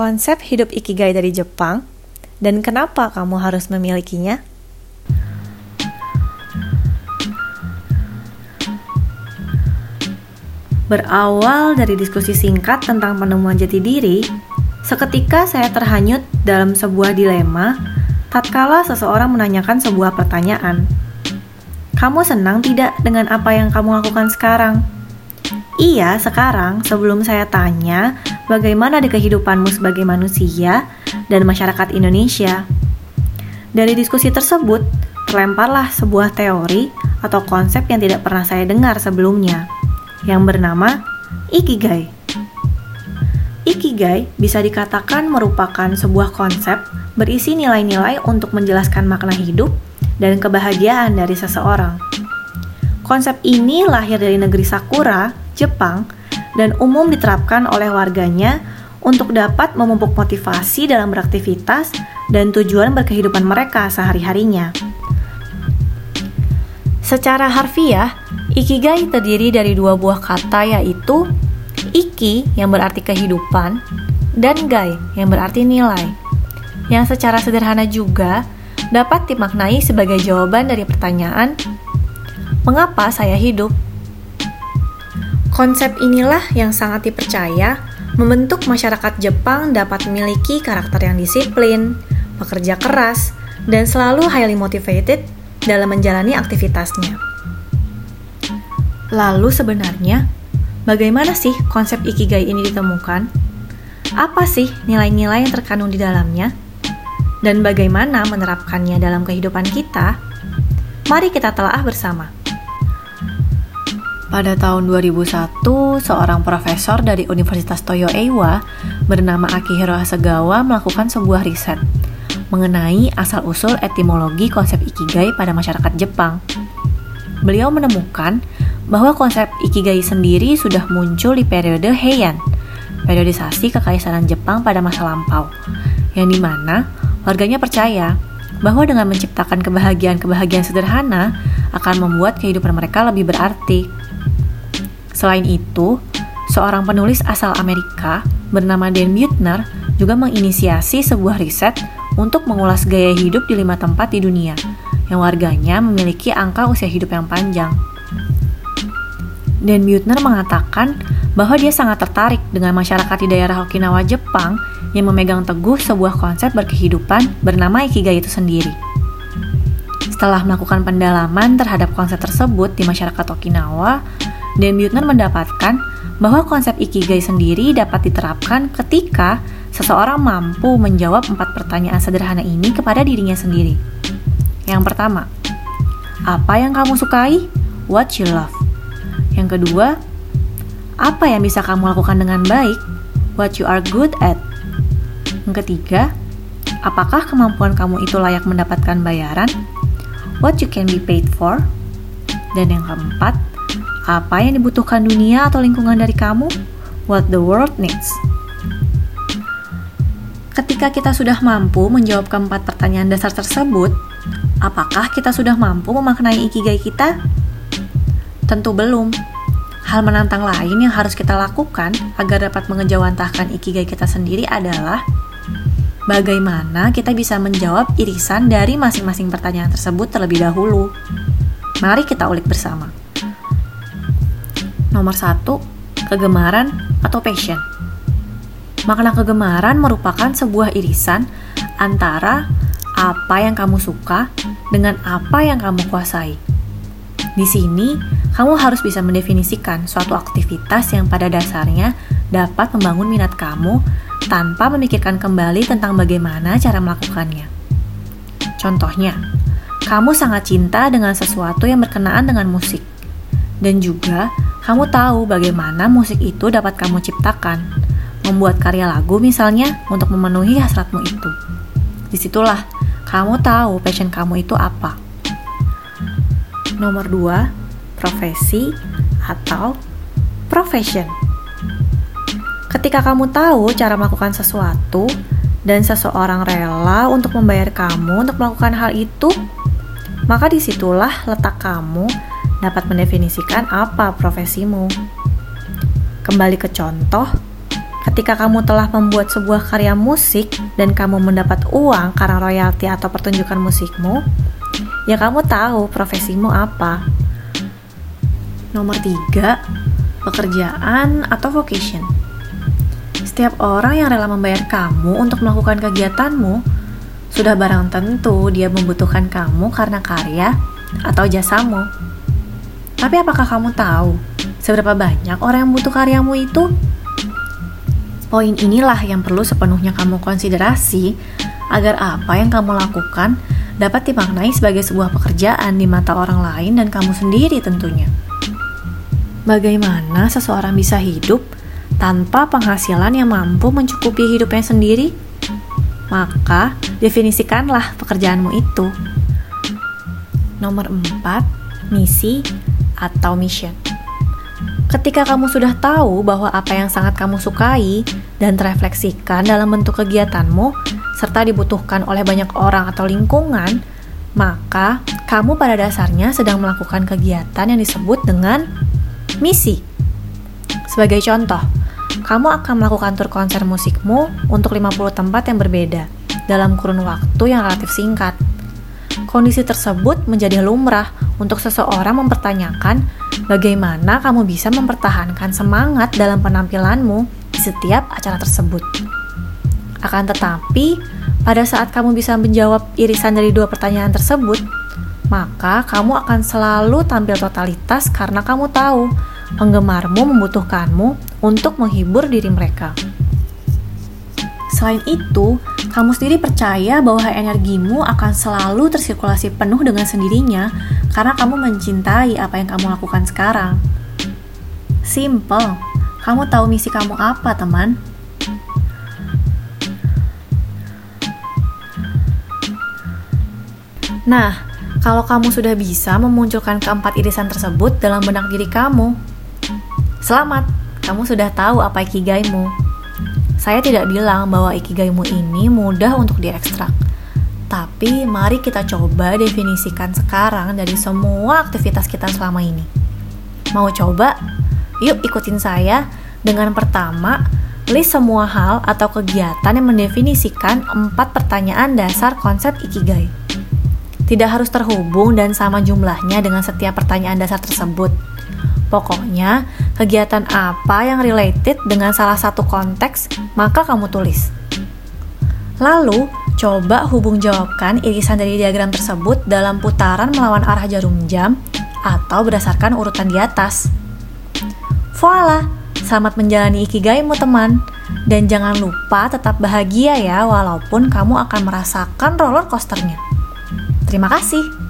konsep hidup ikigai dari Jepang dan kenapa kamu harus memilikinya? Berawal dari diskusi singkat tentang penemuan jati diri, seketika saya terhanyut dalam sebuah dilema tatkala seseorang menanyakan sebuah pertanyaan. Kamu senang tidak dengan apa yang kamu lakukan sekarang? Iya, sekarang sebelum saya tanya bagaimana di kehidupanmu sebagai manusia dan masyarakat Indonesia. Dari diskusi tersebut, terlemparlah sebuah teori atau konsep yang tidak pernah saya dengar sebelumnya, yang bernama Ikigai. Ikigai bisa dikatakan merupakan sebuah konsep berisi nilai-nilai untuk menjelaskan makna hidup dan kebahagiaan dari seseorang. Konsep ini lahir dari negeri Sakura, Jepang, dan umum diterapkan oleh warganya untuk dapat memupuk motivasi dalam beraktivitas dan tujuan berkehidupan mereka sehari-harinya. Secara harfiah, ikigai terdiri dari dua buah kata yaitu iki yang berarti kehidupan dan gai yang berarti nilai. Yang secara sederhana juga dapat dimaknai sebagai jawaban dari pertanyaan mengapa saya hidup? Konsep inilah yang sangat dipercaya membentuk masyarakat Jepang dapat memiliki karakter yang disiplin, bekerja keras, dan selalu highly motivated dalam menjalani aktivitasnya. Lalu sebenarnya, bagaimana sih konsep Ikigai ini ditemukan? Apa sih nilai-nilai yang terkandung di dalamnya? Dan bagaimana menerapkannya dalam kehidupan kita? Mari kita telah bersama. Pada tahun 2001, seorang profesor dari Universitas Toyo Eiwa bernama Akihiro Hasegawa melakukan sebuah riset mengenai asal-usul etimologi konsep ikigai pada masyarakat Jepang. Beliau menemukan bahwa konsep ikigai sendiri sudah muncul di periode Heian, periodisasi kekaisaran Jepang pada masa lampau, yang di mana warganya percaya bahwa dengan menciptakan kebahagiaan-kebahagiaan sederhana akan membuat kehidupan mereka lebih berarti. Selain itu, seorang penulis asal Amerika bernama Dan Buettner juga menginisiasi sebuah riset untuk mengulas gaya hidup di lima tempat di dunia yang warganya memiliki angka usia hidup yang panjang. Dan Buettner mengatakan bahwa dia sangat tertarik dengan masyarakat di daerah Okinawa, Jepang yang memegang teguh sebuah konsep berkehidupan bernama Ikigai itu sendiri. Setelah melakukan pendalaman terhadap konsep tersebut di masyarakat Okinawa, dan Buettner mendapatkan bahwa konsep Ikigai sendiri dapat diterapkan ketika seseorang mampu menjawab empat pertanyaan sederhana ini kepada dirinya sendiri. Yang pertama, apa yang kamu sukai? What you love. Yang kedua, apa yang bisa kamu lakukan dengan baik? What you are good at. Yang ketiga, apakah kemampuan kamu itu layak mendapatkan bayaran? What you can be paid for. Dan yang keempat, apa yang dibutuhkan dunia atau lingkungan dari kamu? What the world needs. Ketika kita sudah mampu menjawab keempat pertanyaan dasar tersebut, apakah kita sudah mampu memaknai ikigai kita? Tentu belum. Hal menantang lain yang harus kita lakukan agar dapat mengejawantahkan ikigai kita sendiri adalah bagaimana kita bisa menjawab irisan dari masing-masing pertanyaan tersebut terlebih dahulu. Mari kita ulik bersama. Nomor satu, kegemaran atau passion. Makna kegemaran merupakan sebuah irisan antara apa yang kamu suka dengan apa yang kamu kuasai. Di sini, kamu harus bisa mendefinisikan suatu aktivitas yang pada dasarnya dapat membangun minat kamu tanpa memikirkan kembali tentang bagaimana cara melakukannya. Contohnya, kamu sangat cinta dengan sesuatu yang berkenaan dengan musik, dan juga kamu tahu bagaimana musik itu dapat kamu ciptakan, membuat karya lagu misalnya untuk memenuhi hasratmu itu. Di situlah kamu tahu passion kamu itu apa. Nomor dua, profesi atau profession. Ketika kamu tahu cara melakukan sesuatu dan seseorang rela untuk membayar kamu untuk melakukan hal itu, maka di situlah letak kamu dapat mendefinisikan apa profesimu. Kembali ke contoh, ketika kamu telah membuat sebuah karya musik dan kamu mendapat uang karena royalti atau pertunjukan musikmu, ya kamu tahu profesimu apa. Nomor tiga, pekerjaan atau vocation. Setiap orang yang rela membayar kamu untuk melakukan kegiatanmu, sudah barang tentu dia membutuhkan kamu karena karya atau jasamu. Tapi apakah kamu tahu seberapa banyak orang yang butuh karyamu itu? Poin inilah yang perlu sepenuhnya kamu konsiderasi agar apa yang kamu lakukan dapat dimaknai sebagai sebuah pekerjaan di mata orang lain dan kamu sendiri tentunya. Bagaimana seseorang bisa hidup tanpa penghasilan yang mampu mencukupi hidupnya sendiri? Maka, definisikanlah pekerjaanmu itu. Nomor 4, misi atau mission. Ketika kamu sudah tahu bahwa apa yang sangat kamu sukai dan terefleksikan dalam bentuk kegiatanmu, serta dibutuhkan oleh banyak orang atau lingkungan, maka kamu pada dasarnya sedang melakukan kegiatan yang disebut dengan misi. Sebagai contoh, kamu akan melakukan tur konser musikmu untuk 50 tempat yang berbeda dalam kurun waktu yang relatif singkat. Kondisi tersebut menjadi lumrah untuk seseorang mempertanyakan bagaimana kamu bisa mempertahankan semangat dalam penampilanmu di setiap acara tersebut. Akan tetapi, pada saat kamu bisa menjawab irisan dari dua pertanyaan tersebut, maka kamu akan selalu tampil totalitas karena kamu tahu penggemarmu membutuhkanmu untuk menghibur diri mereka. Selain itu, kamu sendiri percaya bahwa energimu akan selalu tersirkulasi penuh dengan sendirinya karena kamu mencintai apa yang kamu lakukan sekarang. Simple, kamu tahu misi kamu apa, teman? Nah, kalau kamu sudah bisa memunculkan keempat irisan tersebut dalam benak diri kamu, selamat, kamu sudah tahu apa ikigaimu. Saya tidak bilang bahwa ikigaimu ini mudah untuk diekstrak. Tapi mari kita coba definisikan sekarang dari semua aktivitas kita selama ini. Mau coba? Yuk ikutin saya dengan pertama list semua hal atau kegiatan yang mendefinisikan empat pertanyaan dasar konsep ikigai tidak harus terhubung dan sama jumlahnya dengan setiap pertanyaan dasar tersebut. Pokoknya, kegiatan apa yang related dengan salah satu konteks, maka kamu tulis. Lalu, coba hubung jawabkan irisan dari diagram tersebut dalam putaran melawan arah jarum jam atau berdasarkan urutan di atas. Voila, selamat menjalani ikigaimu teman. Dan jangan lupa tetap bahagia ya walaupun kamu akan merasakan roller coasternya. Terima kasih.